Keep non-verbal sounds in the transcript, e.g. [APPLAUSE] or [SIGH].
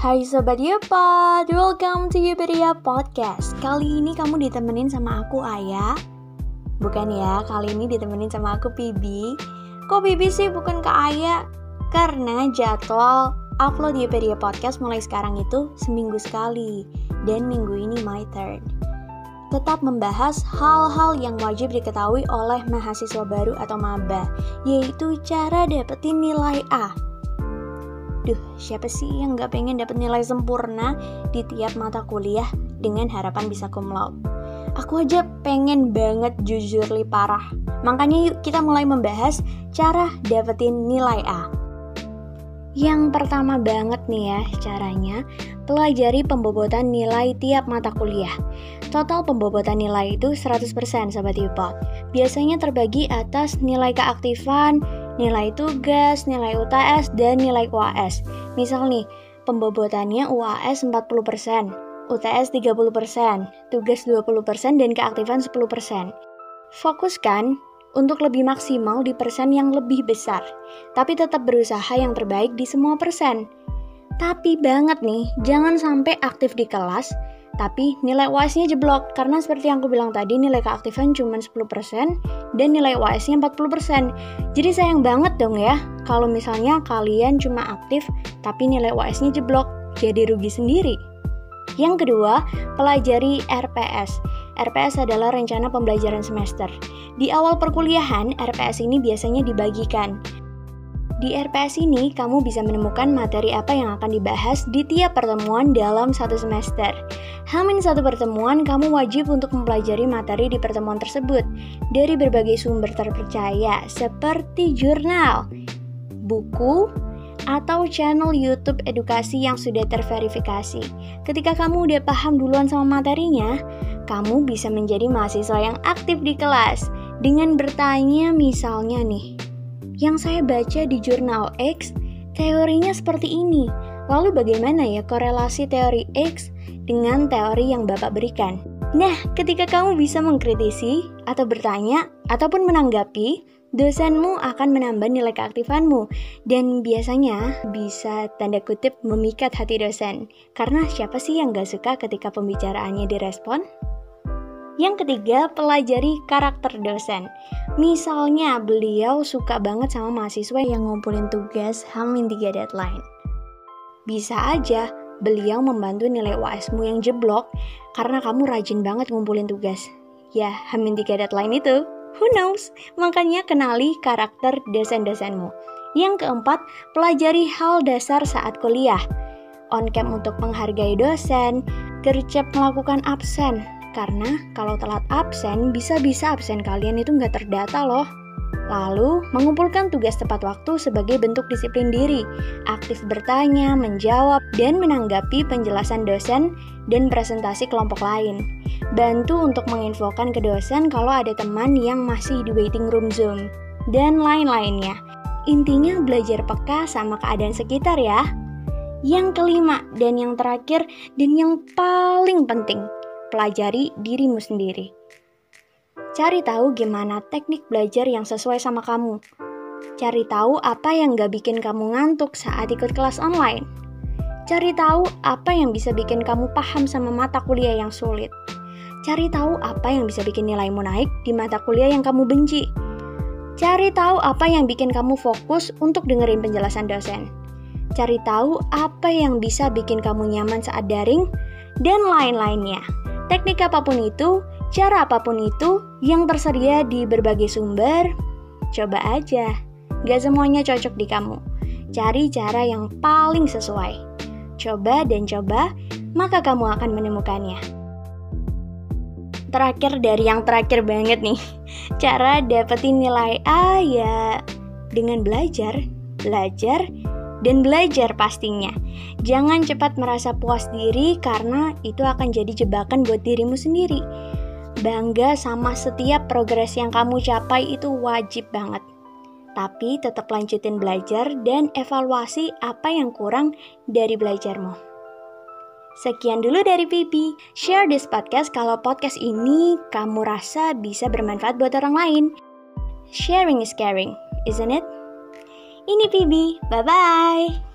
Hai Sobat Yupod, welcome to Yupedia Podcast. Kali ini kamu ditemenin sama aku Ayah Bukan ya, kali ini ditemenin sama aku Bibi. Kok Bibi sih bukan ke Ayah? Karena jadwal upload Yupedia Podcast mulai sekarang itu seminggu sekali Dan minggu ini my turn. Tetap membahas hal-hal yang wajib diketahui oleh mahasiswa baru atau maba, yaitu cara dapetin nilai A Duh, siapa sih yang gak pengen dapat nilai sempurna di tiap mata kuliah dengan harapan bisa cum laude? Aku aja pengen banget jujur li parah. Makanya yuk kita mulai membahas cara dapetin nilai A. Yang pertama banget nih ya caranya, pelajari pembobotan nilai tiap mata kuliah. Total pembobotan nilai itu 100% Sobat Yupot. Biasanya terbagi atas nilai keaktifan, nilai tugas, nilai UTS, dan nilai UAS. Misal nih, pembobotannya UAS 40%, UTS 30%, tugas 20%, dan keaktifan 10%. Fokuskan untuk lebih maksimal di persen yang lebih besar, tapi tetap berusaha yang terbaik di semua persen. Tapi banget nih, jangan sampai aktif di kelas, tapi nilai UAS-nya jeblok karena seperti yang aku bilang tadi nilai keaktifan cuma 10% dan nilai UAS-nya 40%. Jadi sayang banget dong ya kalau misalnya kalian cuma aktif tapi nilai UAS-nya jeblok, jadi rugi sendiri. Yang kedua, pelajari RPS. RPS adalah rencana pembelajaran semester. Di awal perkuliahan, RPS ini biasanya dibagikan di RPS ini, kamu bisa menemukan materi apa yang akan dibahas di tiap pertemuan dalam satu semester. Hamin satu pertemuan, kamu wajib untuk mempelajari materi di pertemuan tersebut dari berbagai sumber terpercaya seperti jurnal, buku, atau channel YouTube edukasi yang sudah terverifikasi. Ketika kamu udah paham duluan sama materinya, kamu bisa menjadi mahasiswa yang aktif di kelas dengan bertanya misalnya nih, yang saya baca di jurnal X, teorinya seperti ini. Lalu bagaimana ya korelasi teori X dengan teori yang Bapak berikan? Nah, ketika kamu bisa mengkritisi atau bertanya ataupun menanggapi, dosenmu akan menambah nilai keaktifanmu dan biasanya bisa tanda kutip memikat hati dosen. Karena siapa sih yang gak suka ketika pembicaraannya direspon? Yang ketiga, pelajari karakter dosen. Misalnya, beliau suka banget sama mahasiswa yang ngumpulin tugas hamin 3 deadline. Bisa aja beliau membantu nilai UASmu yang jeblok karena kamu rajin banget ngumpulin tugas. Ya, hamin 3 deadline itu. Who knows? Makanya kenali karakter dosen-dosenmu. Yang keempat, pelajari hal dasar saat kuliah. On cam untuk menghargai dosen, gercep melakukan absen, karena kalau telat absen, bisa-bisa absen kalian itu nggak terdata loh. Lalu, mengumpulkan tugas tepat waktu sebagai bentuk disiplin diri, aktif bertanya, menjawab, dan menanggapi penjelasan dosen dan presentasi kelompok lain. Bantu untuk menginfokan ke dosen kalau ada teman yang masih di waiting room Zoom, dan lain-lainnya. Intinya belajar peka sama keadaan sekitar ya. Yang kelima dan yang terakhir dan yang paling penting, pelajari dirimu sendiri. Cari tahu gimana teknik belajar yang sesuai sama kamu. Cari tahu apa yang gak bikin kamu ngantuk saat ikut kelas online. Cari tahu apa yang bisa bikin kamu paham sama mata kuliah yang sulit. Cari tahu apa yang bisa bikin nilaimu naik di mata kuliah yang kamu benci. Cari tahu apa yang bikin kamu fokus untuk dengerin penjelasan dosen. Cari tahu apa yang bisa bikin kamu nyaman saat daring, dan lain-lainnya. Teknik apa pun itu, cara apa pun itu yang tersedia di berbagai sumber, coba aja. Gak semuanya cocok di kamu. Cari cara yang paling sesuai. Coba dan coba, maka kamu akan menemukannya. Terakhir dari yang terakhir banget nih, [LAUGHS] cara dapetin nilai A ya dengan belajar, belajar, dan belajar pastinya. Jangan cepat merasa puas diri karena itu akan jadi jebakan buat dirimu sendiri. Bangga sama setiap progres yang kamu capai itu wajib banget. Tapi tetap lanjutin belajar dan evaluasi apa yang kurang dari belajarmu. Sekian dulu dari Pipi. Share this podcast kalau podcast ini kamu rasa bisa bermanfaat buat orang lain. Sharing is caring, isn't it? Ini Pibi, bye-bye!